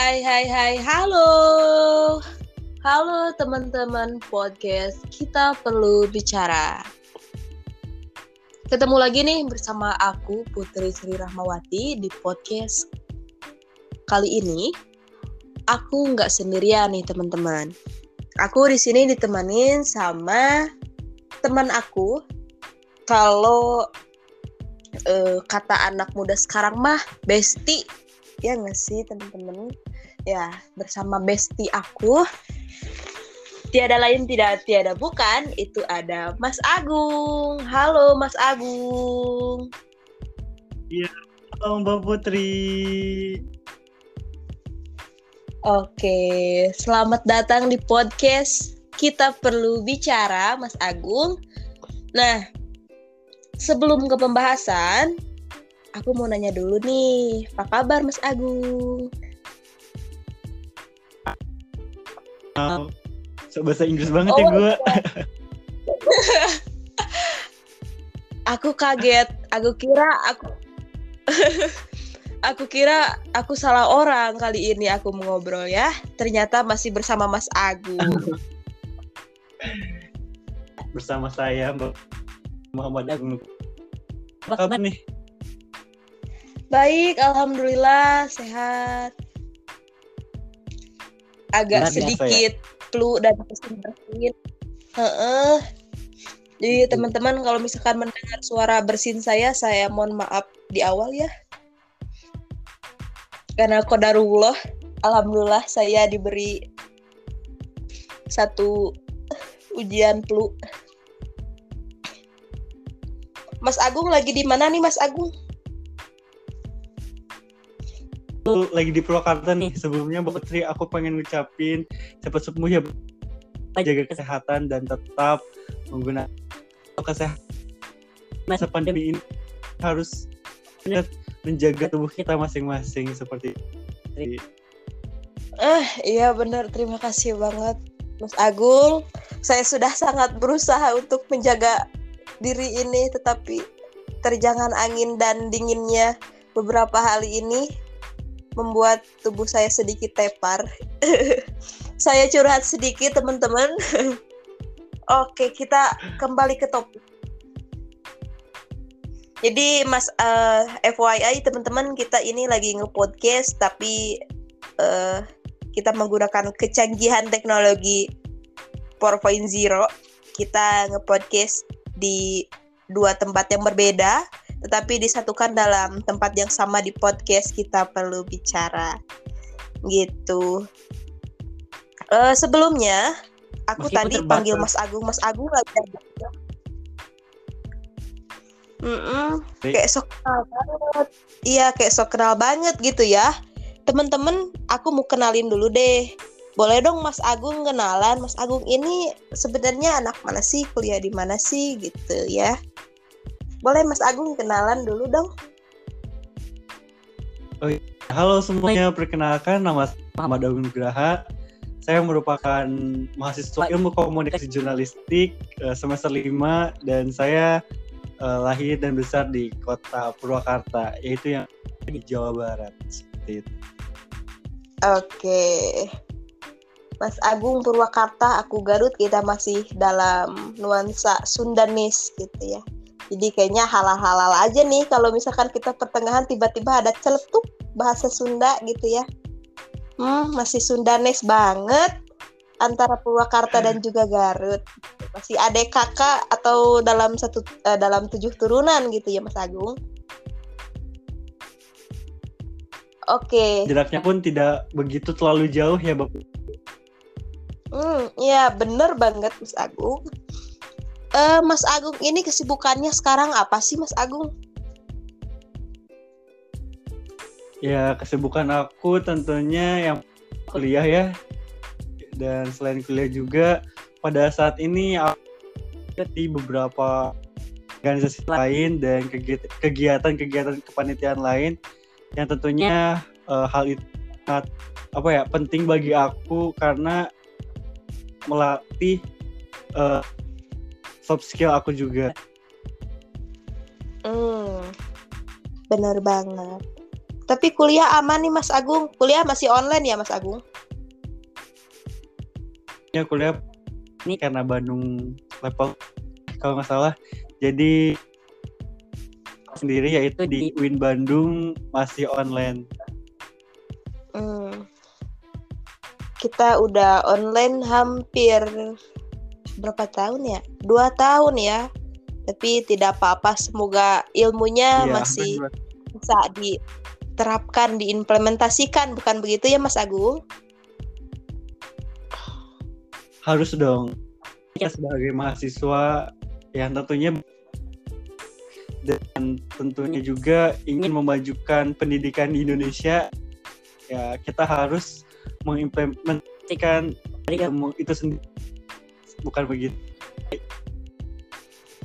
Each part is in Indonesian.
Hai hai hai, halo. Halo teman-teman podcast, kita perlu bicara. Ketemu lagi nih bersama aku Putri Sri Rahmawati di podcast. Kali ini aku nggak sendirian nih teman-teman. Aku di sini ditemanin sama teman aku. Kalau uh, kata anak muda sekarang mah bestie ya nggak sih teman-teman ya bersama bestie aku. Tiada lain tidak tiada bukan. Itu ada Mas Agung. Halo Mas Agung. Iya halo Mbak Putri. Oke, selamat datang di podcast Kita Perlu Bicara, Mas Agung. Nah, sebelum ke pembahasan, aku mau nanya dulu nih, apa kabar Mas Agung? Oh, so bahasa Inggris banget ya oh, ya gue. aku kaget, aku kira aku aku kira aku salah orang kali ini aku mengobrol ya. Ternyata masih bersama Mas Agung. bersama saya Mbak Muhammad Agung. Apa kabar nih? Baik, alhamdulillah sehat. Agak Benar sedikit ya? flu dan bersin-bersin. Heeh. Jadi teman-teman kalau misalkan mendengar suara bersin saya, saya mohon maaf di awal ya. Karena kodarullah, alhamdulillah saya diberi satu ujian flu. Mas Agung lagi di mana nih Mas Agung? Lagi di Purwakarta nih. Sebelumnya Mbak Putri aku pengen ngucapin cepat sembuh ya jaga kesehatan dan tetap menggunakan kesehatan masa pandemi ini. Harus menjaga tubuh kita masing-masing seperti eh uh, iya benar terima kasih banget Mas Agung. Saya sudah sangat berusaha untuk menjaga diri ini tetapi terjangan angin dan dinginnya beberapa hari ini membuat tubuh saya sedikit tepar. saya curhat sedikit teman-teman. Oke, kita kembali ke topik. Jadi Mas uh, eh, FYI teman-teman kita ini lagi nge-podcast tapi uh, kita menggunakan kecanggihan teknologi 4.0. Kita nge-podcast di dua tempat yang berbeda tetapi disatukan dalam tempat yang sama di podcast kita perlu bicara. Gitu. Uh, sebelumnya aku Meskipun tadi terbatas. panggil Mas Agung. Mas Agung lagi ada Mm -mm, kayak sok kenal banget. Iya kayak sok kenal banget gitu ya. Temen-temen aku mau kenalin dulu deh. Boleh dong Mas Agung kenalan. Mas Agung ini sebenarnya anak mana sih? Kuliah di mana sih? Gitu ya boleh Mas Agung kenalan dulu dong. Oh, iya. halo semuanya, perkenalkan nama saya Muhammad Agung Nugraha. Saya merupakan mahasiswa ilmu komunikasi jurnalistik uh, semester 5 dan saya uh, lahir dan besar di kota Purwakarta, yaitu yang di Jawa Barat. Seperti itu. Oke. Mas Agung Purwakarta, aku Garut, kita masih dalam nuansa Sundanis gitu ya. Jadi kayaknya halal-halal aja nih kalau misalkan kita pertengahan tiba-tiba ada celetuk bahasa Sunda gitu ya. Hmm, masih Sundanes banget antara Purwakarta dan juga Garut. Masih adek kakak atau dalam satu uh, dalam tujuh turunan gitu ya Mas Agung. Oke. Okay. Jaraknya pun tidak begitu terlalu jauh ya Bapak. Hmm, iya bener banget Mas Agung uh, Mas Agung ini kesibukannya sekarang apa sih Mas Agung? Ya kesibukan aku tentunya yang kuliah ya dan selain kuliah juga pada saat ini aku di beberapa organisasi lain dan kegiatan-kegiatan kepanitiaan lain yang tentunya uh, hal itu sangat apa ya penting bagi aku karena melatih uh, soft skill aku juga. Hmm, benar banget. Tapi kuliah aman nih Mas Agung. Kuliah masih online ya Mas Agung? Ya kuliah ini karena Bandung level kalau nggak salah. Jadi sendiri yaitu di Win Bandung masih online. Hmm. Kita udah online hampir berapa tahun ya? Dua tahun ya. Tapi tidak apa-apa. Semoga ilmunya Iya, masih benar. bisa diterapkan, diimplementasikan, bukan begitu ya Mas Agung? harus dong kita sebagai mahasiswa yang tentunya dan tentunya juga ingin memajukan pendidikan di Indonesia ya kita harus mengimplementasikan ilmu itu sendiri bukan begitu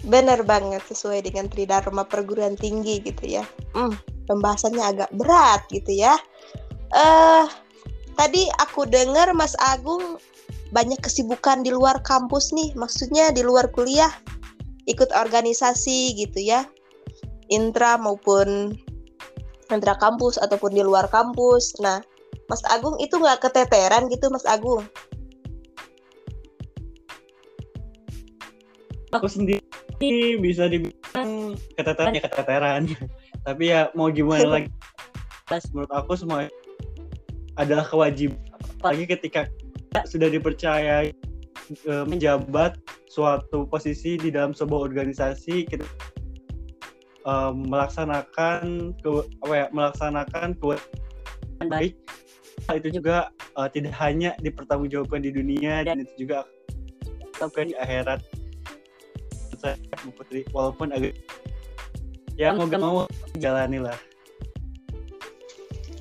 Bener banget sesuai dengan Tridharma perguruan tinggi gitu ya. Hmm, pembahasannya agak berat gitu ya. Eh, tadi aku dengar Mas Agung banyak kesibukan di luar kampus nih, maksudnya di luar kuliah, ikut organisasi gitu ya, intra maupun intra kampus ataupun di luar kampus. Nah, Mas Agung itu nggak keteteran gitu, Mas Agung? Aku sendiri bisa dibilang keteteran ya keteteran. Tapi ya mau gimana lagi? Menurut aku semua adalah kewajiban. Apalagi ketika sudah dipercaya eh, menjabat suatu posisi di dalam sebuah organisasi kita eh, melaksanakan ke, apa ya, melaksanakan kewajiban baik. Hal itu juga eh, tidak hanya dipertanggungjawabkan di dunia dan itu juga akan di akhirat saya Bu Putri walaupun agak ya mau gak mau jalani lah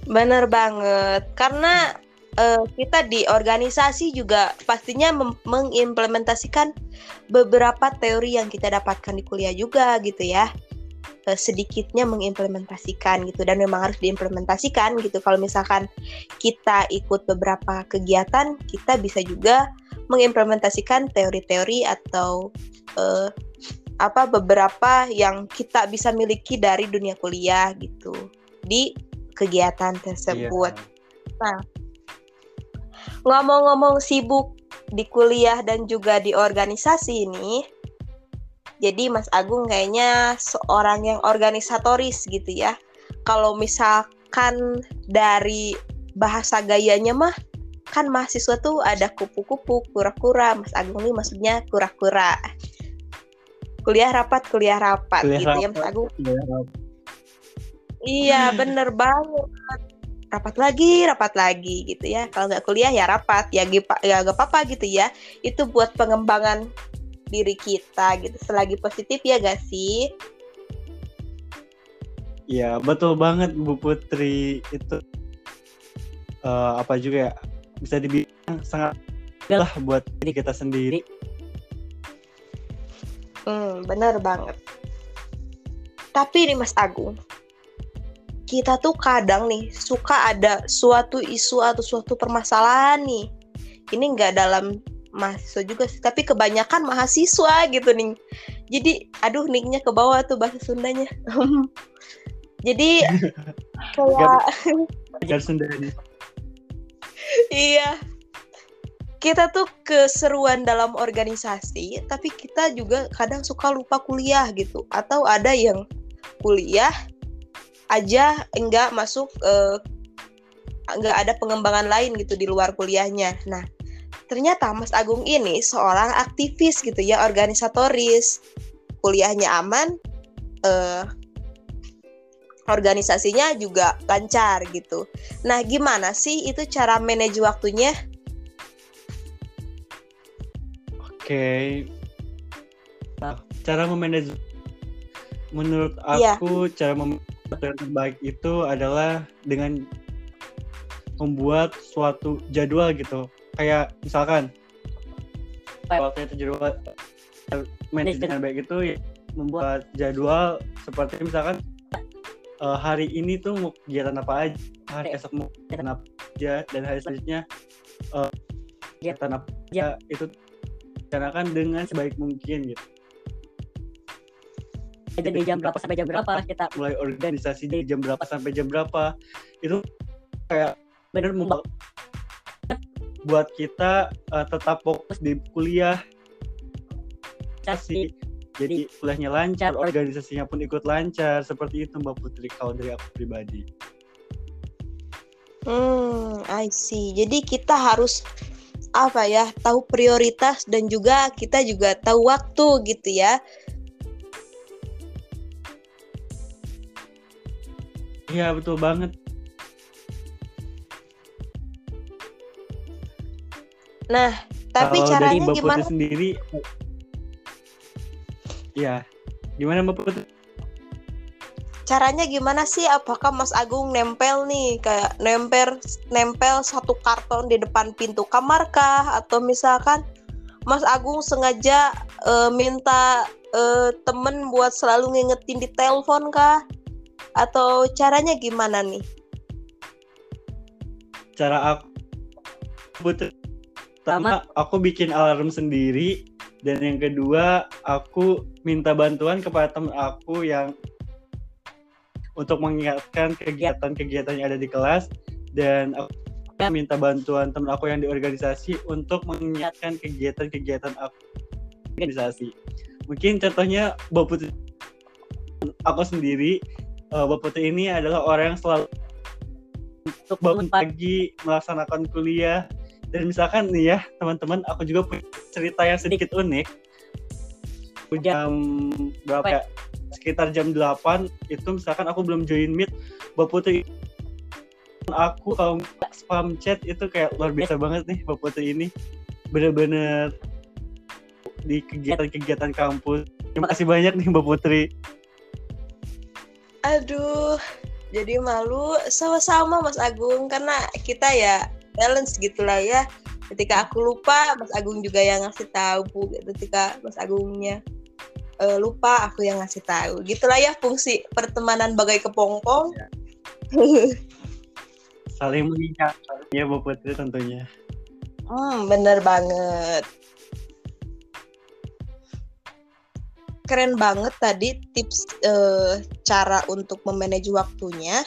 Bener banget, karena eh, kita di organisasi juga pastinya mem- mengimplementasikan beberapa teori yang kita dapatkan di kuliah juga gitu ya. Eh, sedikitnya mengimplementasikan gitu dan memang harus diimplementasikan gitu. Kalau misalkan kita ikut beberapa kegiatan, kita bisa juga mengimplementasikan teori-teori atau eh, apa beberapa yang kita bisa miliki dari dunia kuliah gitu di kegiatan tersebut. Iya. Ngomong-ngomong sibuk di kuliah dan juga di organisasi ini, jadi Mas Agung kayaknya seorang yang organisatoris gitu ya. Kalau misalkan dari bahasa gayanya mah, kan mahasiswa tuh ada kupu-kupu, kura-kura. Mas Agung nih maksudnya kura-kura. Kuliah rapat, kuliah rapat Kuliah gitu ya Mas rapat. Agung. Ya, Iya, bener banget. Rapat lagi, rapat lagi gitu ya. Kalau nggak kuliah ya rapat, ya gipa- ya gak apa-apa gitu ya. Itu buat pengembangan diri kita gitu. Selagi positif ya gak sih? Iya, betul banget Bu Putri itu eh, apa juga ya bisa dibilang sangat lah buat diri kita sendiri. Hmm, bener banget. Tapi nih Mas Agung, kita tuh kadang nih suka ada suatu isu atau suatu permasalahan nih. Ini nggak dalam mahasiswa juga sih, tapi kebanyakan mahasiswa gitu nih. Jadi, aduh nicknya ke bawah tuh bahasa Sundanya. Jadi kayak Ajar sendiri. Iya. Kita tuh keseruan dalam organisasi, tapi kita juga kadang suka lupa kuliah gitu. Atau ada yang kuliah aja enggak masuk eh, enggak ada pengembangan lain gitu di luar kuliahnya. Nah, ternyata Mas Agung ini seorang aktivis gitu ya, organisatoris. Kuliahnya aman, eh organisasinya juga lancar gitu. Nah, gimana sih itu cara manage waktunya? Oke. Nah, cara memanage menurut Iya. aku cara memanage yang terbaik itu adalah dengan membuat suatu jadwal gitu. Kayak misalkan waktu itu jadwal manage dengan baik itu ya, membuat jadwal seperti misalkan eh, hari ini tuh mau kegiatan apa aja, hari esok mau kegiatan apa aja, dan hari selanjutnya eh, kegiatan apa aja itu rencanakan dengan sebaik mungkin gitu. dari jam berapa sampai jam berapa kita mulai organisasi dari jam berapa sampai jam berapa itu kayak bener membuat buat kita uh, tetap fokus di kuliah. Kasih jadi kuliahnya lancar organisasinya pun ikut lancar seperti itu mbak Putri kalau dari aku pribadi Hmm, I see. Jadi kita harus apa ya, tahu prioritas dan juga kita juga tahu waktu gitu ya. Iya, betul banget. Nah, tapi Kalau caranya dari Mbak gimana? Putri sendiri Iya. Gimana Mbak Putri? Caranya gimana sih? Apakah Mas Agung nempel nih kayak nempel nempel satu karton di depan pintu kamar kah atau misalkan Mas Agung sengaja eh, minta eh, temen buat selalu ngingetin di telepon kah? Atau caranya gimana nih? Cara aku Putri pertama aku bikin alarm sendiri dan yang kedua aku minta bantuan kepada teman aku yang untuk mengingatkan kegiatan-kegiatan yang ada di kelas dan aku minta bantuan teman aku yang di organisasi untuk mengingatkan kegiatan-kegiatan aku organisasi. Mungkin contohnya Mbak Putri aku sendiri uh, Mbak Putri ini adalah orang yang selalu untuk bangun pagi melaksanakan kuliah dan misalkan nih ya teman-teman aku juga punya cerita yang sedikit unik. Jam berapa ya? Sekitar jam 8 itu misalkan aku belum join meet Mbak Putri aku kalau spam chat itu kayak luar biasa banget nih Mbak Putri ini. Bener-bener di kegiatan-kegiatan kampus. Terima kasih banyak nih Mbak Putri. Aduh, jadi malu sama-sama Mas Agung karena kita ya balance gitulah ya. Ketika aku lupa, Mas Agung juga yang ngasih tahu. Ketika Mas Agungnya uh, lupa, aku yang ngasih tahu. Gitulah ya fungsi pertemanan bagai kepompong. saling mengingat ya Mbak Putri tentunya hmm, bener banget. Keren banget tadi tips uh, cara untuk memanage waktunya.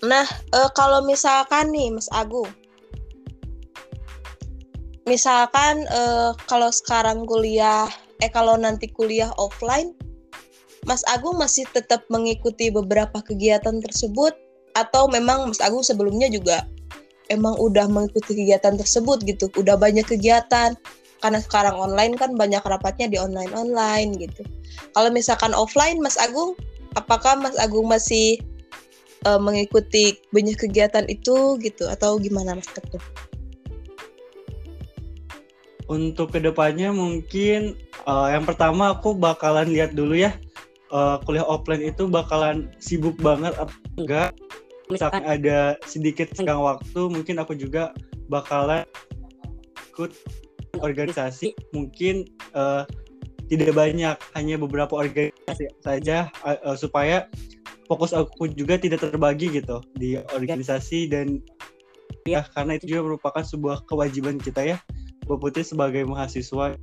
Nah, uh, kalau misalkan nih Mas Agung, misalkan uh, kalau sekarang kuliah, eh kalau nanti kuliah offline, Mas Agung masih tetap mengikuti beberapa kegiatan tersebut? Atau memang Mas Agung sebelumnya juga emang udah mengikuti kegiatan tersebut gitu, udah banyak kegiatan. Karena sekarang online kan banyak rapatnya di online online gitu. Kalau misalkan offline, Mas Agung, apakah Mas Agung masih uh, mengikuti banyak kegiatan itu gitu atau gimana Mas Teguh? Untuk ke depannya mungkin uh, yang pertama aku bakalan lihat dulu ya uh, kuliah offline itu bakalan sibuk banget atau enggak. Misalkan ada sedikit senggang waktu, mungkin aku juga bakalan ikut organisasi. Mungkin uh, tidak banyak, hanya beberapa organisasi saja uh, supaya fokus aku juga tidak terbagi gitu di organisasi dan ya karena itu juga merupakan sebuah kewajiban kita ya Mbak Putri sebagai mahasiswa.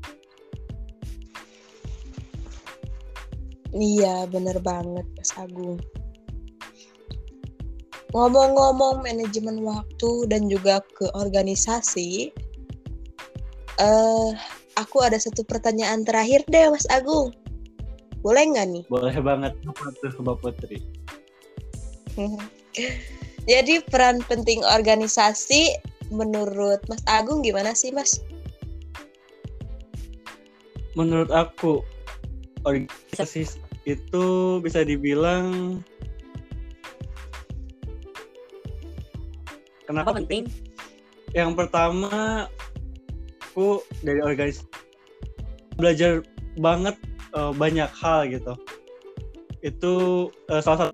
Iya, bener banget Mas Agung. Ngomong-ngomong manajemen waktu dan juga ke organisasi, uh, aku ada satu pertanyaan terakhir deh Mas Agung. Boleh nggak nih? Boleh banget tuh Mbak Putri. Jadi peran penting organisasi menurut Mas Agung gimana sih Mas? Menurut aku organisasi itu bisa dibilang kenapa Apa penting? Yang pertama aku dari organisasi belajar banget uh, banyak hal gitu. Itu uh, salah satu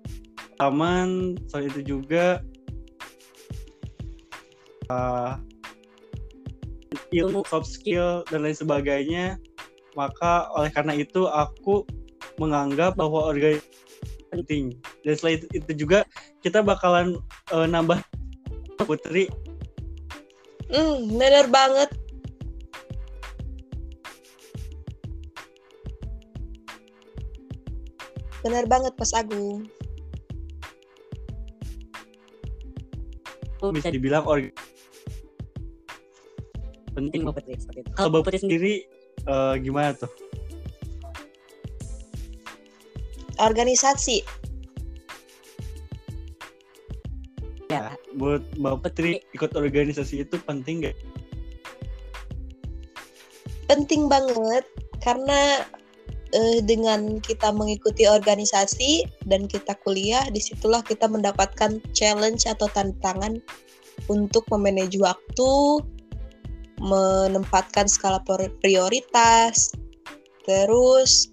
taman, selain itu juga uh, ilmu soft skill dan lain sebagainya. Maka oleh karena itu aku menganggap bahwa organisasi penting. Dan selain itu, itu juga kita bakalan uh, nambah Putri. Hmm, bener banget. Benar banget Mas Agung. Aku bisa dibilang org penting. Mbak Putri seperti itu. Kalau Mbak Putri sendiri eh, gimana tuh? Organisasi. ya, Buat Mbak Putri ikut organisasi itu penting nggak? penting banget karena eh, dengan kita mengikuti organisasi dan kita kuliah di situlah kita mendapatkan challenge atau tantangan untuk memanage waktu menempatkan skala prior- prioritas terus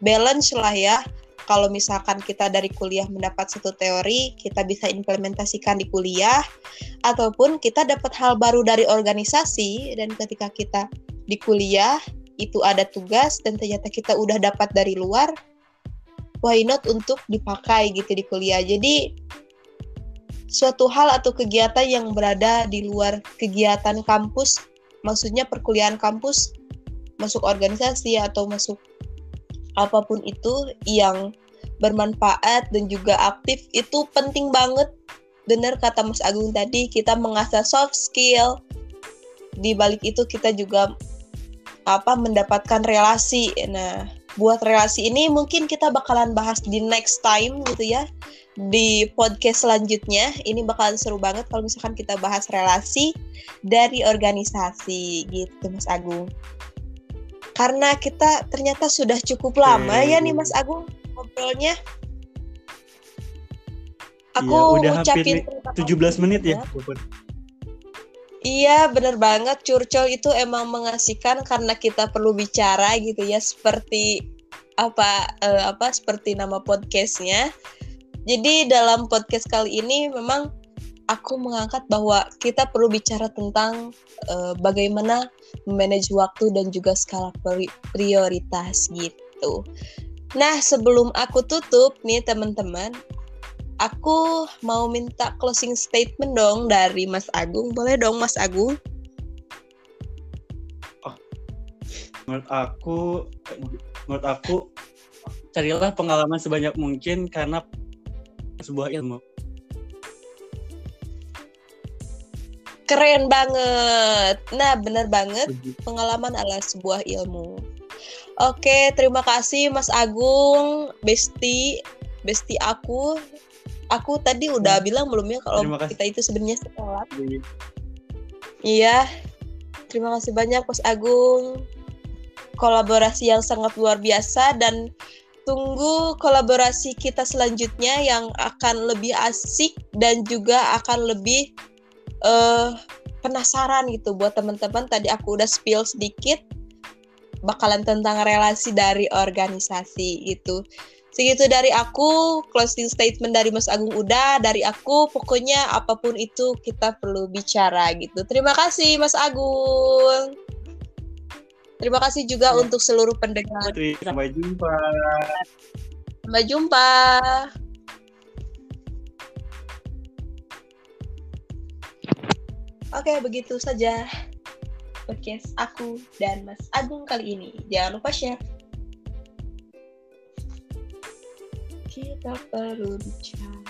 balance lah ya. Kalau misalkan kita dari kuliah mendapat satu teori kita bisa implementasikan di kuliah ataupun kita dapat hal baru dari organisasi. Dan ketika kita di kuliah itu ada tugas dan ternyata kita udah dapat dari luar why not untuk dipakai gitu di kuliah? Jadi suatu hal atau kegiatan yang berada di luar kegiatan kampus maksudnya perkuliahan kampus masuk organisasi atau masuk apa pun itu yang bermanfaat dan juga aktif itu penting banget. Benar kata Mas Agung tadi kita mengasah soft skill. Di balik itu kita juga apa mendapatkan relasi. Nah, buat relasi ini mungkin kita bakalan bahas di next time gitu ya. Di podcast selanjutnya ini bakalan seru banget kalau misalkan kita bahas relasi dari organisasi gitu Mas Agung. Karena kita ternyata sudah cukup lama Oke. ya nih Mas Agung ngobrolnya. Aku Iya, udah ngucapin hampir terima 17 kasih menit ya. banget. Iya, bener banget. Curcol itu emang mengasihkan karena kita perlu bicara gitu ya, seperti apa eh, apa seperti nama podcastnya. Jadi dalam podcast kali ini memang aku mengangkat bahwa kita perlu bicara tentang eh, bagaimana manage waktu dan juga skala pri- prioritas gitu. Nah, sebelum aku tutup nih teman-teman, aku mau minta closing statement dong dari Mas Agung. Boleh dong Mas Agung? Menurut aku, menurut aku carilah pengalaman sebanyak mungkin karena sebuah ilmu. Keren banget. Nah, bener banget. Pengalaman adalah sebuah ilmu. Oke, terima kasih Mas Agung, Besti, Besti aku. Aku tadi udah bilang belum ya kalau kita itu sebenarnya sekolah. Iya. Terima kasih banyak Mas Agung. Kolaborasi yang sangat luar biasa dan tunggu kolaborasi kita selanjutnya yang akan lebih asik dan juga akan lebih eh penasaran gitu buat teman-teman. Tadi aku udah spill sedikit bakalan tentang relasi dari organisasi itu. Segitu dari aku, closing statement dari Mas Agung udah, dari aku pokoknya apa pun itu kita perlu bicara gitu. Terima kasih Mas Agung. Terima kasih juga Ya. untuk seluruh pendengar. Sampai jumpa. Sampai jumpa. Oke, begitu saja podcast aku dan Mas Agung kali ini. Jangan lupa share. Kita perlu bicara.